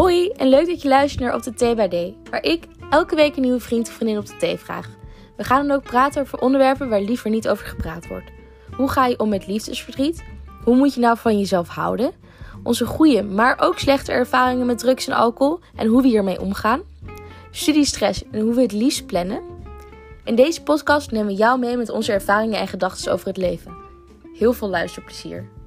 Hoi en leuk dat je luistert naar Op de Thee bij D, waar ik elke week een nieuwe vriend of vriendin op de thee vraag. We gaan dan ook praten over onderwerpen waar liever niet over gepraat wordt. Hoe ga je om met liefdesverdriet? Hoe moet je nou van jezelf houden? Onze goede, maar ook slechte ervaringen met drugs en alcohol en hoe we hiermee omgaan? Studiestress en hoe we het liefst plannen? In deze podcast nemen we jou mee met onze ervaringen en gedachten over het leven. Heel veel luisterplezier.